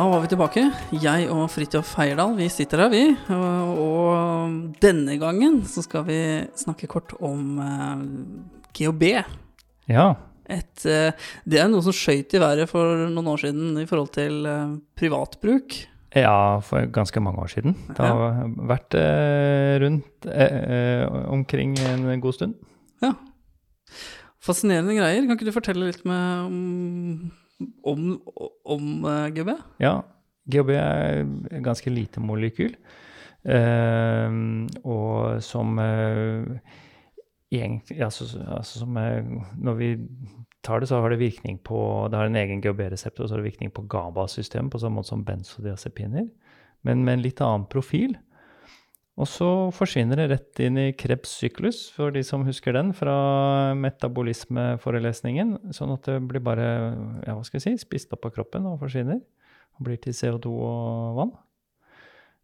Da var vi tilbake. Jeg og Fridtjof Heierdal, vi sitter her, vi. Og, denne gangen så skal vi snakke kort om uh, GHB. Ja. Et, uh, det er noe som skøyt i været for noen år siden i forhold til uh, privatbruk. Ja, for ganske mange år siden. Det har vært rundt omkring en god stund. Ja. Fascinerende greier. Kan ikke du fortelle litt med om om, om uh, eh, GHB? Ja. GHB er ganske lite molekyl. Uh, og som uh, egentlig altså, altså som, Når vi tar det, så har det virkning på Det har en egen GHB-resept, og så har det virkning på GABA-systemet, på samme måte som benzodiazepiner, men med en litt annen profil. Og så forsvinner det rett inn i Krebs syklus, for de som husker den fra metabolismeforelesningen. Sånn at det blir bare ja, hva skal jeg si, spist opp av kroppen og forsvinner. Og blir til CO2 og vann.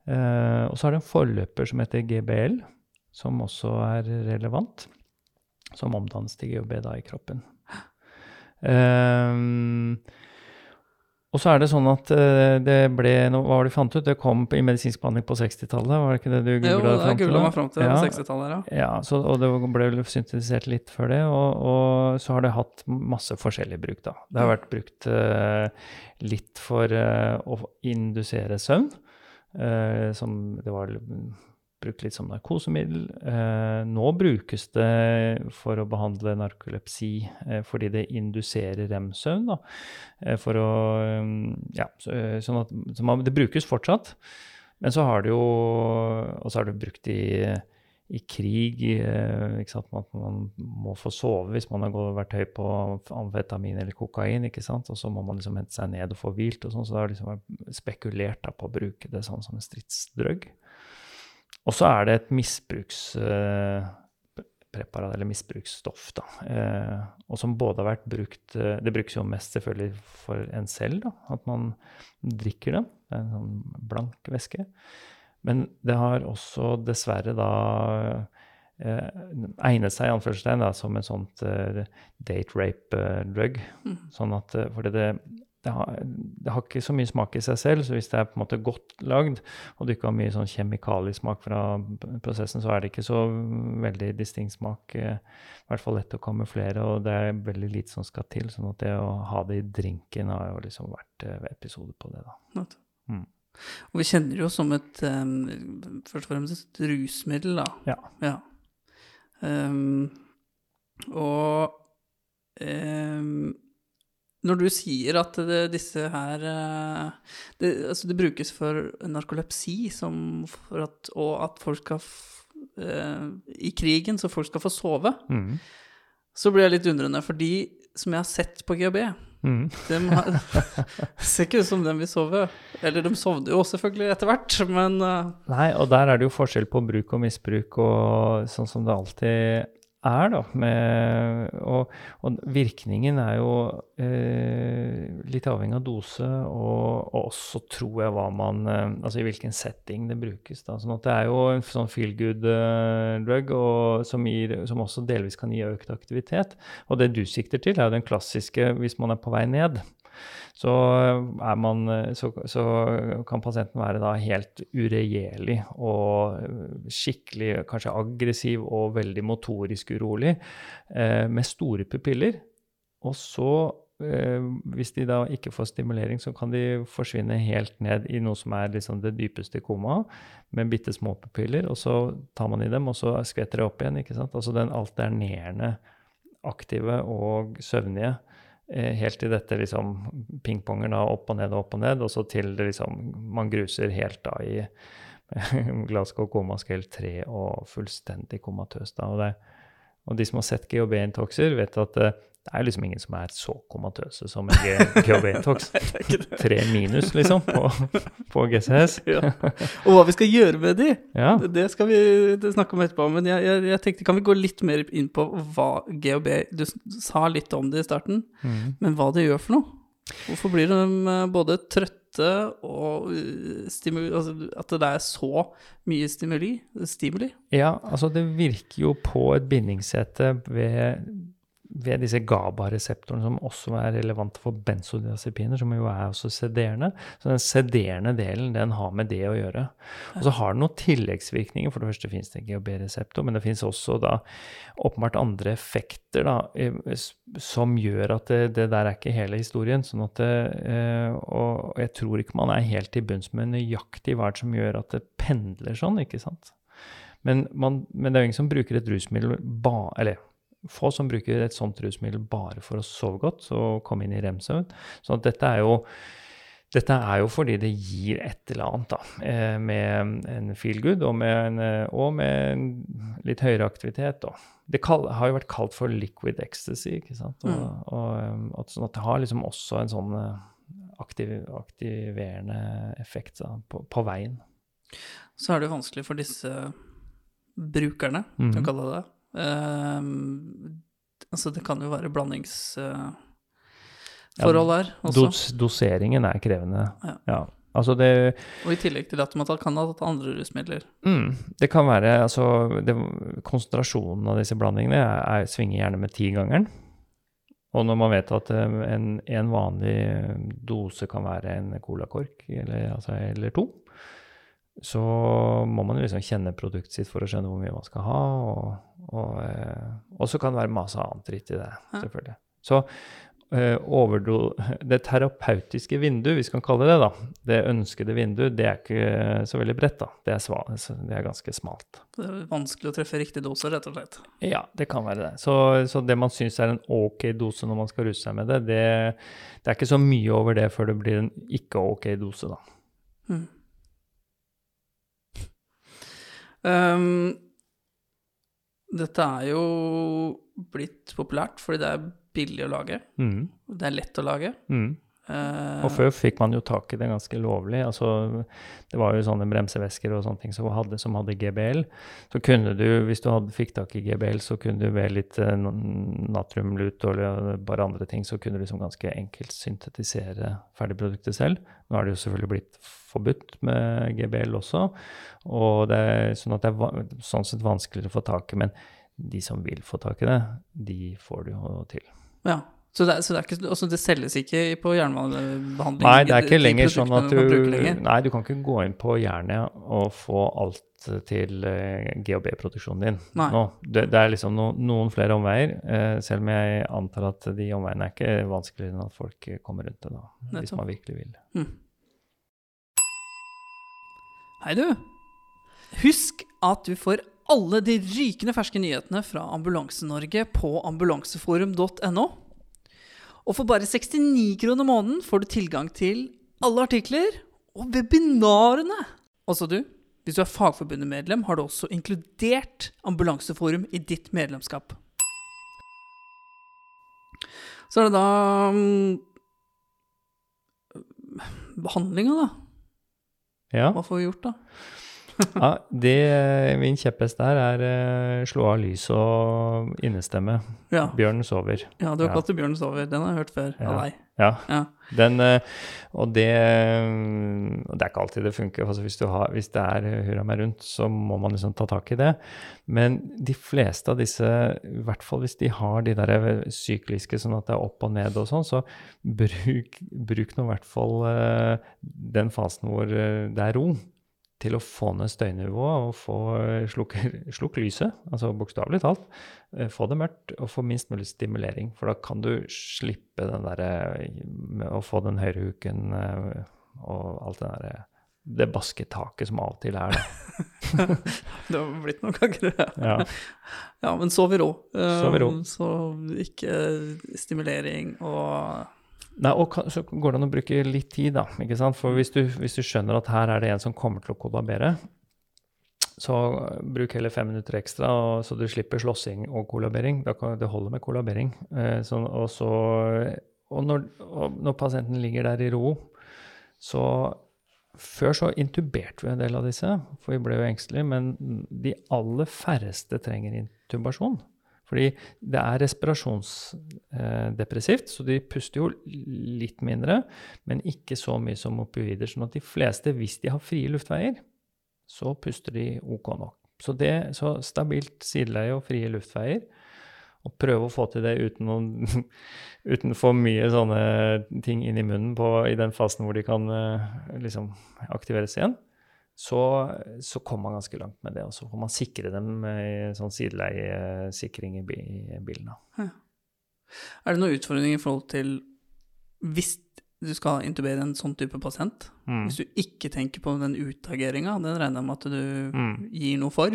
Eh, og så har det en forløper som heter GBL, som også er relevant. Som omdannes til GHB da i kroppen. Eh, og så er det sånn at uh, det ble Hva var det de fant ut? Det kom i medisinsk behandling på 60-tallet, var det ikke det du googla fram til? Jo, meg fram til ja. 60-tallet, ja. ja så, og det ble vel syntetisert litt før det. Og, og, så har det hatt masse forskjellig bruk, da. Det har vært brukt uh, litt for uh, å indusere søvn. som det var brukt litt som narkosemiddel. Eh, nå brukes det for å behandle narkolepsi eh, fordi det induserer rem-søvn. Eh, for å Ja, så, eh, sånn at så man, Det brukes fortsatt. Men så har det jo Og så er det brukt i, i krig. Ikke sant? At man må få sove hvis man har vært høy på amfetamin eller kokain. ikke sant? Og så må man liksom hente seg ned og få hvilt. og sånn, Så det har liksom vært spekulert da, på å bruke det sånn som en stridsdrøgg. Og så er det et misbrukspreparat, eller misbruksstoff, da. Eh, og som både har vært brukt eh, Det brukes jo mest selvfølgelig for en selv, da, at man drikker det. Det er en sånn blank væske. Men det har også dessverre da eh, egnet seg anførselstegn da, som en sånt date rape-drug. Uh, mm. Sånn at, fordi det, det har, det har, ikke så mye smak i seg selv, så hvis det er på en måte godt lagd, og du ikke har mye sånn kjemikaliesmak fra prosessen, så er det ikke så veldig distinkt smak. Eh, I hvert fall lett å kamuflere, og det er veldig lite som skal til. sånn at det å ha det i drinken har jo liksom vært eh, episode på det, da. Mm. Og vi kjenner det jo som et um, først og fremst et rusmiddel, da. Ja. ja. Um, og um, når du sier at det, disse her eh, det, altså det brukes for narkolepsi at, og at folk skal uh, I krigen, så folk skal få sove, mm. så blir jeg litt undrende. For de som jeg har sett på GHB, mm. de har, ser ikke ut som dem vil sove. Eller de sovner jo selvfølgelig etter hvert, men uh, Nei, og der er det jo forskjell på bruk og misbruk, og sånn som det alltid er, da. Med, og, og, virkningen er jo eh, litt avhengig av dose, og, og, også tror jeg hva man eh, Altså i hvilken setting det brukes. da, sånn at Det er jo en sånn feel good-drug og, som, som, også delvis kan gi økt aktivitet. Og det du sikter til, er jo den klassiske hvis man er på vei ned så, man, så, så, kan pasienten være helt uregjerlig og skikkelig kanskje aggressiv og veldig motorisk urolig eh, med store pupiller. Og så, eh, hvis de da ikke får stimulering, så kan de forsvinne helt ned i noe som er liksom det dypeste komaet, med bitte små pupiller. Og så tar man i dem, og så skvetter det opp igjen. ikke sant? Altså den alternerende aktive og søvnige helt til dette liksom pingponger da opp og ned og opp og ned, og så til det liksom man gruser helt da i Glasgow Coma Scale 3 og fullstendig komatøs. da, og, det, og de som har sett GHB-intoxer, vet at uh, det er liksom ingen som er så komatøse som en GHB-intox. Tre minus, liksom, på, på GCS. ja. Og hva vi skal gjøre med de, ja. det skal vi snakke om etterpå. Men jeg, jeg, jeg, tenkte, kan vi gå litt mer inn på hva GHB Du sa litt om det i starten, mm. men hva det gjør for noe? Hvorfor blir de eh, både trøtte og eh, stimuli, altså At det er så mye stimuli? stimuli? Ja, altså det virker jo på et bindingssete ved ved disse GABA-reseptorene, som også er relevante for benzodiazepiner, som jo er også sederende. Så den sederende delen, den har med det å gjøre. Og så har den noen tilleggsvirkninger. For det første finnes det GHB-reseptor, men det finnes også da åpenbart andre effekter da, som gjør at det, det, der er ikke hele historien. sånn at det, eh, Og jeg tror ikke man er helt til bunns med nøyaktig hva som gjør at det pendler sånn, ikke sant. Men, man, men det er jo ingen som bruker et rusmiddel ba, eller få som bruker et sånt rusmiddel bare for å sove godt og komme inn i rem-søvn. Så dette er jo dette er jo fordi det gir et eller annet da, eh, med en feel good og med, en, eh, og med en litt høyere aktivitet. Da. Det kall, har jo vært kalt for liquid ecstasy. ikke sant? Og, mm. og, eh, og, sånn at det har liksom også en sånn aktiv, aktiverende effekt da, på, på, veien. Så er det jo vanskelig for disse brukerne, mm. kan kalle det det, altså, det kan jo være blandingsforhold uh, her også. Dos doseringen er krevende. Ja. ja. Altså det, og i tillegg til at man kan ha tatt andre rusmidler. Mm, det kan være altså det, Konsentrasjonen av disse blandingene er, er, svinger gjerne med tigangeren. Og når man vet at eh, en, en vanlig dose kan være en colakork eller, altså, eller to, så må man liksom kjenne produktet sitt for å skjønne hvor mye man skal ha. Og, og, og så kan det være masse annet dritt i det, selvfølgelig. Så overdo, det terapeutiske vinduet, hvis vi kan kalle det det, da, det ønskede vinduet, det er ikke så veldig bredt. da. Det er, sval, det er ganske smalt. Det er vanskelig å treffe riktig dose, rett og slett? Ja, det kan være det. Så, så det man syns er en ok dose når man skal ruse seg med det, det, det, er ikke så mye over det før det blir en ikke ok dose, da. Mm. Um, dette er jo blitt populært fordi det er billig å lage. Mm. Det er lett å lage. Mm. Uh, og før fikk man jo tak i det ganske lovlig. Altså, det var jo sånne bremsevesker og sånne ting som hadde, som hadde GBL. Så kunne du, hvis du hadde, fikk tak i GBL, så kunne du ved litt uh, natriumlut og bare andre ting, så kunne du liksom ganske enkelt syntetisere ferdigproduktet selv. Nå er det jo selvfølgelig blitt forbudt med GBL også, og det er sånn at det er sånn sett vanskeligere å få tak i. Men de som vil få tak i det, de får det jo til. Ja, så det, så det, ikke, det, selges ikke på jernbanebehandling? Nei, det er ikke lenger sånn at du Nei, du kan ikke gå inn på jernet og få alt til eh, GHB-produksjonen din nei. nå. Det, det er liksom no, noen flere omveier, uh, selv om jeg antar at de omveiene er ikke vanskeligere enn at folk kommer rundt det, da, hvis man virkelig vil. Mm. Hei, du. Husk at du får alle de rykende ferske nyhetene fra Ambulanse-Norge på ambulanseforum.no. Og for bare 69 kroner måneden får du tilgang til alle artikler og webinarene. Også du, hvis du er Fagforbundet-medlem, har du også inkludert Ambulanseforum i ditt medlemskap. Så er det da um, Behandlinga, da. Ja. Hva får vi gjort, da? ja, det, min kjepphest der er uh, slå av lys og innestemme. Ja. Bjørn sover. Ja, du har kalt det Bjørn sover. Den har jeg hørt før ja. av deg. Ja. ja. Den, uh, og det Det er ikke alltid det funker. Altså hvis, har, hvis, det er hurra meg rundt, så må man liksom ta tak i det. Men de fleste av disse, i hvert fall hvis de har de der sykliske sånn at det er opp og ned og sånn, så bruk, bruk nå i hvert fall den fasen hvor det er ro til å få ned støynivået og få eh, slukke lyset, altså bokstavelig talt. Eh, få det mørkt og få minst mulig stimulering. For da kan du slippe den derre med å få den høyrehuken huken og alt det derre det basketaket som av og til er der. det har blitt noe kaker, ja. ja. Men sov i ro. Ro. Så ikke stimulering og Nei, og så går det an å bruke litt tid, da. ikke sant? For hvis du, hvis du skjønner at her er det en som kommer til å kollabere, så bruk heller fem minutter ekstra, og, så du slipper slåssing og kollabering. Da kan, det holder med kollabering. Eh, så, og, så, og, når, og når pasienten ligger der i ro, så før så intuberte vi en del av disse, for vi ble jo engstelige. Men de aller færreste trenger intubasjon. Fordi det er respirasjonsdepressivt, så de puster jo litt mindre, men ikke så mye som opioider. sånn at de fleste, hvis de har frie luftveier, så puster de ok nok. Så, det, så stabilt sideleie og frie luftveier. Og prøve å få til det uten, noen, uten for mye sånne ting inn i munnen på, i den fasen hvor de kan uh, liksom aktiveres igjen. Så, så kommer man ganske langt med det. Og så får man sikre dem med sånn sideleiesikring i, i bilen. Ja. Er det noen utfordringer i forhold til hvis du skal intubere en sånn type pasient, mm. hvis du ikke tenker på den utageringa, den regner jeg med at du mm. gir noe for.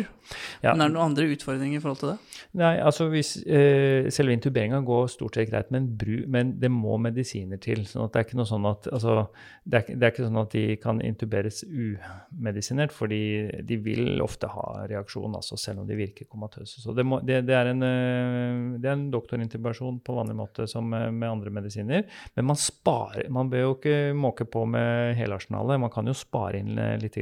Ja. Men er det noen andre utfordringer i forhold til det? Nei, altså hvis eh, Selve intuberinga går stort sett greit, men, bru, men, det må medisiner til. sånn at det er ikke noe sånn at altså, det, er, det er ikke sånn at de kan intuberes umedisinert, fordi de vil ofte ha reaksjon, altså, selv om de virker komatøse. Så det, må, det, det er en, eh, det er en doktorintubasjon på vanlig måte som eh, med andre medisiner, men man sparer man bør jo ikke måke på med hele arsenalet, man kan jo spare inn litt.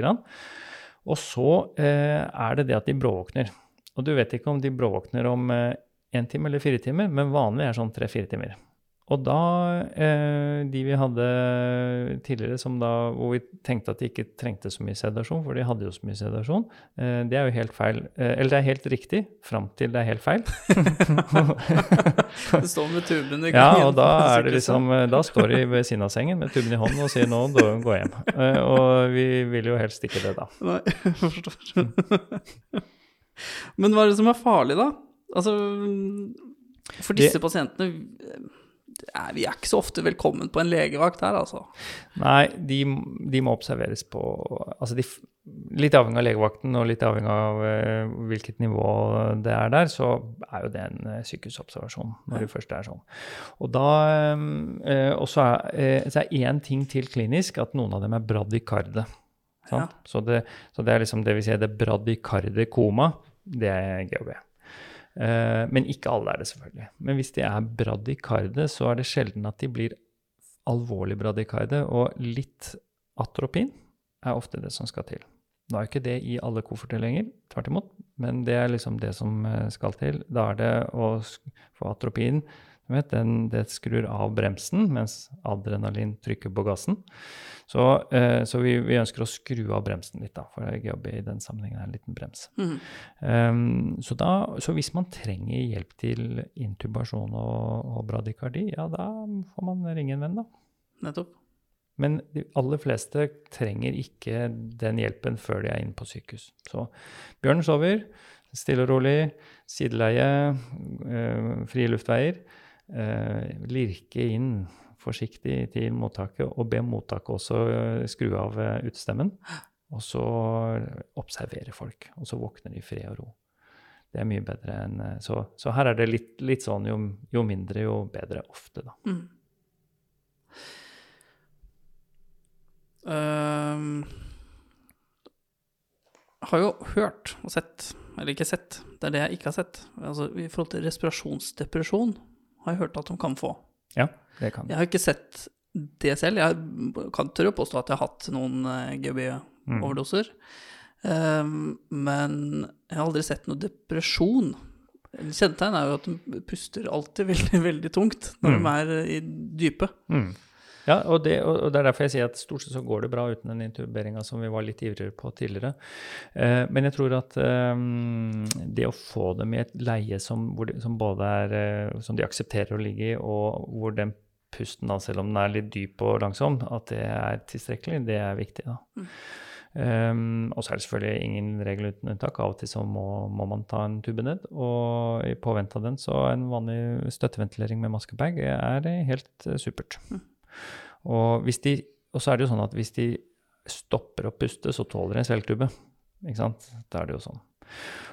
Og så eh, er det det at de bråvåkner. Og du vet ikke om de bråvåkner om én eh, time eller fire timer, men vanlig er sånn tre-fire timer. Og da eh, De vi hadde tidligere som da, hvor vi tenkte at de ikke trengte så mye sedasjon, for de hadde jo så mye sedasjon, eh, det er jo helt feil. Eh, eller det er helt riktig fram til det er helt feil. du står med tuben i Ja, og da er det liksom eh, Da står de ved siden av sengen med tuben i hånden og sier 'nå gå hjem'. Eh, og vi vil jo helst ikke det, da. Nei, jeg forstår. Men hva er det som er farlig, da? Altså, for disse det, pasientene vi er ikke så ofte velkommen på en legevakt her, altså. Nei, de, de må observeres på altså de, Litt avhengig av legevakten og litt avhengig av uh, hvilket nivå det er der, så er jo det en uh, sykehusobservasjon når det først er sånn. Og da uh, også er, så er én ting til klinisk, at noen av dem er bradykarde. Ja. Så, det, så det er liksom det vi sier det bradykarde koma, det er GHB. Eh, men ikke alle er det, selvfølgelig. Men hvis de er bradikarde, så er det sjelden at de blir alvorlig bradikarde. Og litt atropin er ofte det som skal til. Nå er ikke det i alle kofferter lenger, tvert imot, men det er liksom det som eh, skal til. Da er det å få atropin vet, den, Det skrur av bremsen, mens adrenalin trykker på gassen. Så, eh, så vi, vi, ønsker å skru av bremsen litt, da, for jobber i den sammenhengen er en liten brems. Mm. Um, så, da, så, hvis man trenger hjelp til intubasjon og, og bradykardi, ja, da får man ringe en venn, da. Nettopp. Men de aller fleste trenger ikke den hjelpen før de er inne på sykehus. Så Bjørn sover, stille og rolig, sideleie, øh, frie luftveier. Øh, lirke inn forsiktig til mottaket, og be mottaket også eh, skru av eh, utestemmen. Og så observere folk, og så våkner de i fred og ro. Det er mye bedre enn eh, Så, så her er det litt, litt sånn jo, jo, mindre, jo bedre ofte, da. Mm. Uh, har jo hørt og sett, eller ikke sett, det er det jeg ikke har sett, altså i forhold til respirasjonsdepresjon har jeg hørt at de kan få. Ja, det kan Jeg har ikke sett det selv. Jeg kan tørre å påstå at jeg har hatt noen eh, GHB-overdoser. Mm. Um, men jeg har aldri sett noe depresjon. Kjennetegn er jo at de puster alltid veldig, veldig tungt når mm. de er i dypet. Mm. Ja, og det, og det, er derfor jeg sier at stort sett så går det bra uten den intuberinga som vi var litt ivrigere på tidligere. Eh, men jeg tror at eh, det å få dem i et leie som, de, som både er eh, som de aksepterer å ligge i, og hvor den pusten, da, selv om den er litt dyp og langsom, at det er tilstrekkelig, det er viktig. da. Mm. Um, og så er det selvfølgelig ingen regel uten unntak. Av og til så må, må, man ta en tube ned. Og i påvente av den så en vanlig støtteventilering med maskebag er helt uh, supert. Mm. Og, de, og, så er det jo sånn at hvis de stopper å puste, så tåler de en svelgtube. Ikke sant? Da er det jo sånn.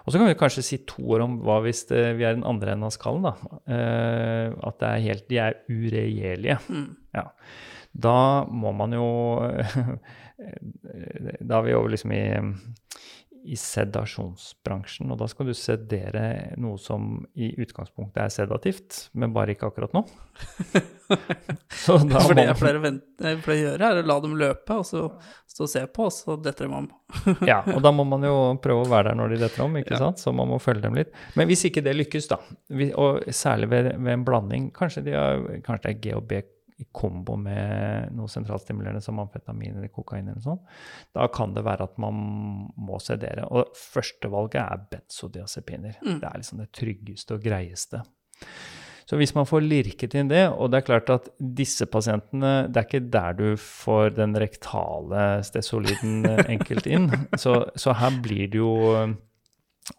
Og så kan vi kanskje si to år om hva hvis det, vi er den andre enden av skallen. da. Eh, at er helt, de er uregjerlige. Mm. Ja. Da må man jo Da er vi over liksom i i sedasjonsbransjen. Og da skal du sedere noe som i utgangspunktet er sedativt, men bare ikke akkurat nå. så da For det jeg pleier, å gjøre, er å la dem løpe, og så stå og se på, og så detter de om. ja, og da må man jo prøve å være der når de detter om, ikke ja. sant? så man må følge dem litt. Men hvis ikke det lykkes, da, og særlig ved, ved en blanding, kanskje, de har, kanskje det er GHB i kombo med noe sentralstimulerende som amfetamin eller kokain, eller sånn, da kan det være at man må sedere. Og førstevalget er benzodiazepiner. Mm. Det er liksom det tryggeste og greieste. Så hvis man får lirket inn det, og det er klart at disse pasientene Det er ikke der du får den rektale stesoliden eh, enkelt inn. Så, så her blir det jo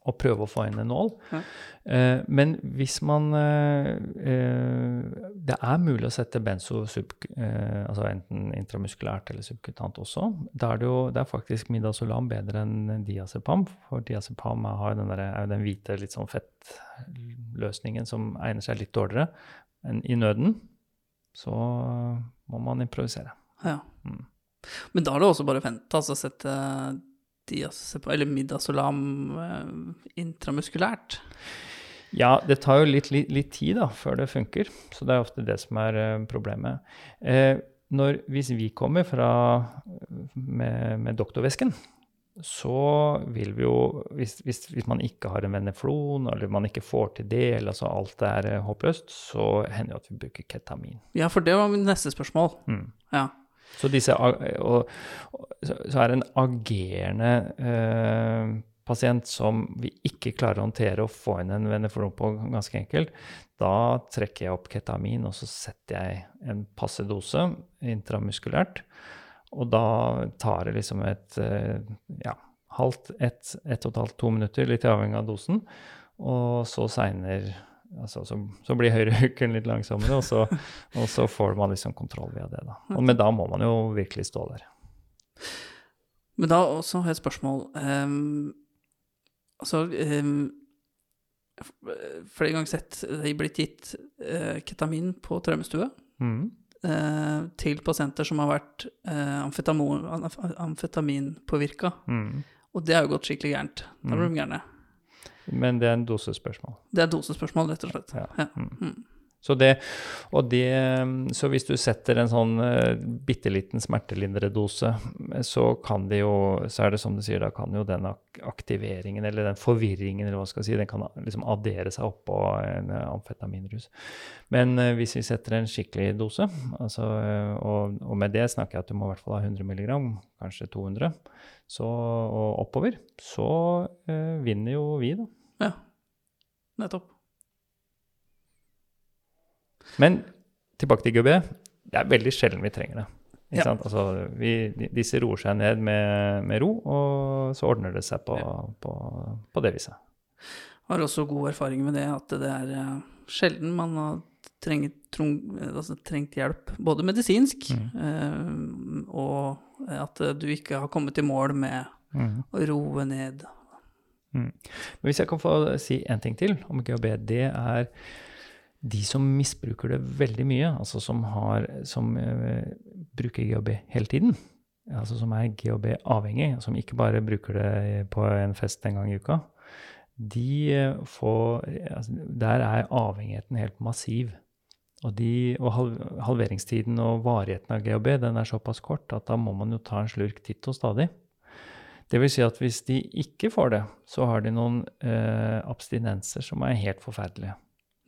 å prøve å få inn en nål. Ja. Eh, men hvis man eh, eh, Det er mulig å sette benzo sub, eh, altså enten intramuskulært eller subkutant også. Da er det jo det er faktisk midazolam bedre enn diazepam, for diazepam har den, der, er jo den hvite, litt sånn fettløsningen som egner seg litt dårligere. enn i nøden så må man improvisere. Ja. Mm. Men da er det også bare å vente, altså sette diazepam, eller midazolam eh, intramuskulært. Ja, det tar jo litt, litt, litt tid da, før det funker. Så det er ofte det som er uh, problemet. Eh, når, hvis vi kommer fra, med, med doktorvæsken, så vil vi jo hvis, hvis, hvis man ikke har en veneflon, eller man ikke får til det, eller altså alt er eh, håpløst, så hender det at vi bruker ketamin. Ja, for det var mitt neste spørsmål. Mm. Ja. Så, disse, og, så er det en agerende eh, pasient som vi ikke klarer å håndtere og få inn en veneflon på ganske enkelt, da trekker jeg opp ketamin, og så setter jeg en passe dose intramuskulært. Og da tar det liksom et eh, ja, halvt, ett, ett og et halvt, to minutter, litt avhengig av dosen. Og så seinere altså, så, så blir høyrehooken litt langsommere, og så, og så får man liksom kontroll via det. da. Og, men da må man jo virkelig stå der. Men da også har jeg et spørsmål. Um, altså um, Flere ganger sett det er blitt gitt uh, ketamin på traumestue Mm. eh, til pasienter som har vært eh, amfetamo- amf- amfetaminpåvirka. Mm. Og det har jo gått skikkelig gærent. Da blir de gærne. Men det er en dosespørsmål. Det er dosespørsmål, rett og slett. Ja. Ja. Mm. Mm. Så, det, det, så hvis du setter en sånn uh, bitte liten smertelindredose, så kan det jo, så er det som du sier, da kan jo den ak aktiveringen eller den forvirringen eller hva skal jeg si, den kan liksom addere seg oppå en eh, amfetaminrus. Men eh, hvis vi setter en skikkelig dose, altså, eh, og, og med det snakker jeg at du må i hvert fall ha 100 milligram, kanskje 200, så, og oppover, så eh, vinner jo vi, da. Ja. Nettopp. Men tilbake til GUB. Det er veldig sjelden vi trenger det. Ja. sant? Altså, vi, disse roer seg ned med, med ro, og så ordner det seg på, på, på det viset. Jeg Har også god erfaring med det, at det er eh, sjelden man har trengt, trong, altså, trengt hjelp, både medisinsk, eh, og at du ikke har kommet i mål med Mm. å roe ned. Men hvis jeg kan få si en ting til om GHB, det er de som misbruker det veldig mye, altså som, har, som uh, bruker GHB hele tiden, altså som er GHB-avhengig, som ikke bare bruker det på en fest en gang i uka, de eh, får altså, Der er avhengigheten helt massiv. Og, de, og halv, halveringstiden og varigheten av GHB den er såpass kort at da må man jo ta en slurk titt og stadig. Det vil si at hvis de ikke får det, så har de noen eh, abstinenser som er helt forferdelige.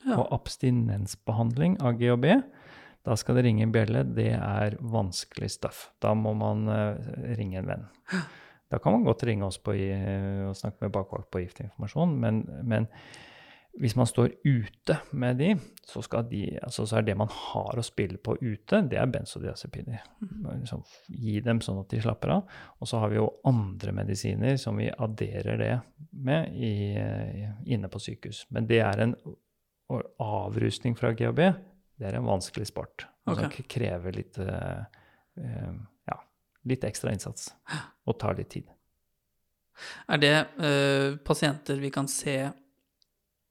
Ja. Og abstinensbehandling av GHB, da skal det ringe en bjelle. Det er vanskelig stuff. Da må man eh, ringe en venn. Da kan man godt ringe oss på, i- og snakke med bakvakt på giftinformasjon, men, men hvis man står ute med de, så, skal de, altså så er det man har å spille på ute, det er benzodiazepiner. Liksom, gi dem sånn at de slapper av. Og så har vi jo andre medisiner som vi adderer det med i, inne på sykehus. Men det er en avrusning fra GHB. Det er en vanskelig sport. og Som Ok. krever litt, eh, eh, ja, litt ekstra innsats. Og tar litt tid. Er det uh, pasienter vi kan se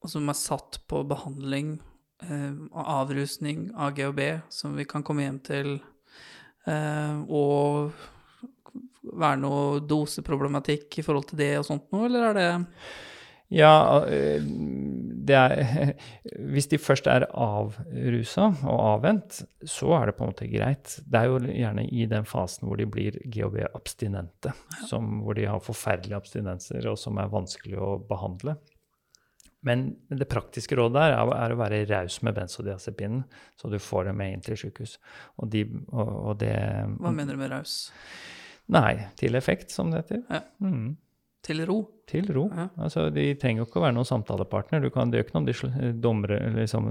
og som er satt på behandling eh, avrusning av GHB, som vi kan komme hjem til, eh, og være noe doseproblematikk i forhold til det og sånt noe, eller er det Ja, eh, det er Hvis de først er avrusa og avvent, så er det på en måte greit. Det er jo gjerne i den fasen hvor de blir GHB-abstinente, som- hvor de har forferdelige abstinenser, og som er vanskelig å behandle. Men det praktiske rådet der er, er å være raus med benzodiazepinen, så du får det med inn til sykehus. Og, de, og, og det Hva mener du med raus? Nei, til effekt, som det heter. Ja. Mm. Til ro. til ro. Ja. Altså, de trenger jo ikke å være noen samtalepartner. Du kan, det gjør ikke noe om de domre, liksom,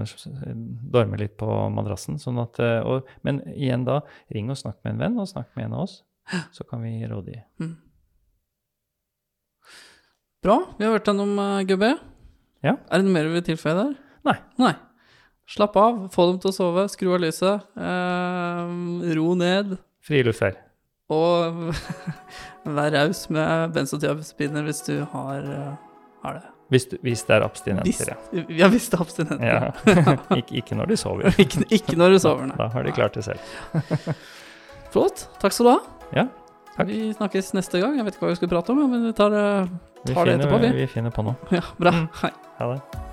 dormer litt på madrassen. Sånn at, eh, og, men igjen da, ring og snakk med en venn, og snakk med en av oss. Så kan vi rådgi. Bra. Vi har vært gjennom uh, GB. Ja. Er det noe mer du vil tilføye der? Nei. Nei. Slapp av, få dem til å sove, skru av lyset, eh, ro ned, Friluftsvær. og vær raus med benzodiazepiner hvis du har, eh, har det. Hvis, du- hvis det er abstinenser, ja. ja, hvis det er abstinenser. ja. ikke, ikke når de sover. ikke, ikke når du sover, nei. Da har de klart det selv. Flott. Takk skal du ha. Ja, takk. Vi snakkes neste gang. Jeg vet ikke hva vi skal prate om, men vi tar, det- Vi finner, det etterpå, vi. vi finner på noe. Ja, bra. Mm. Hei. Ha det.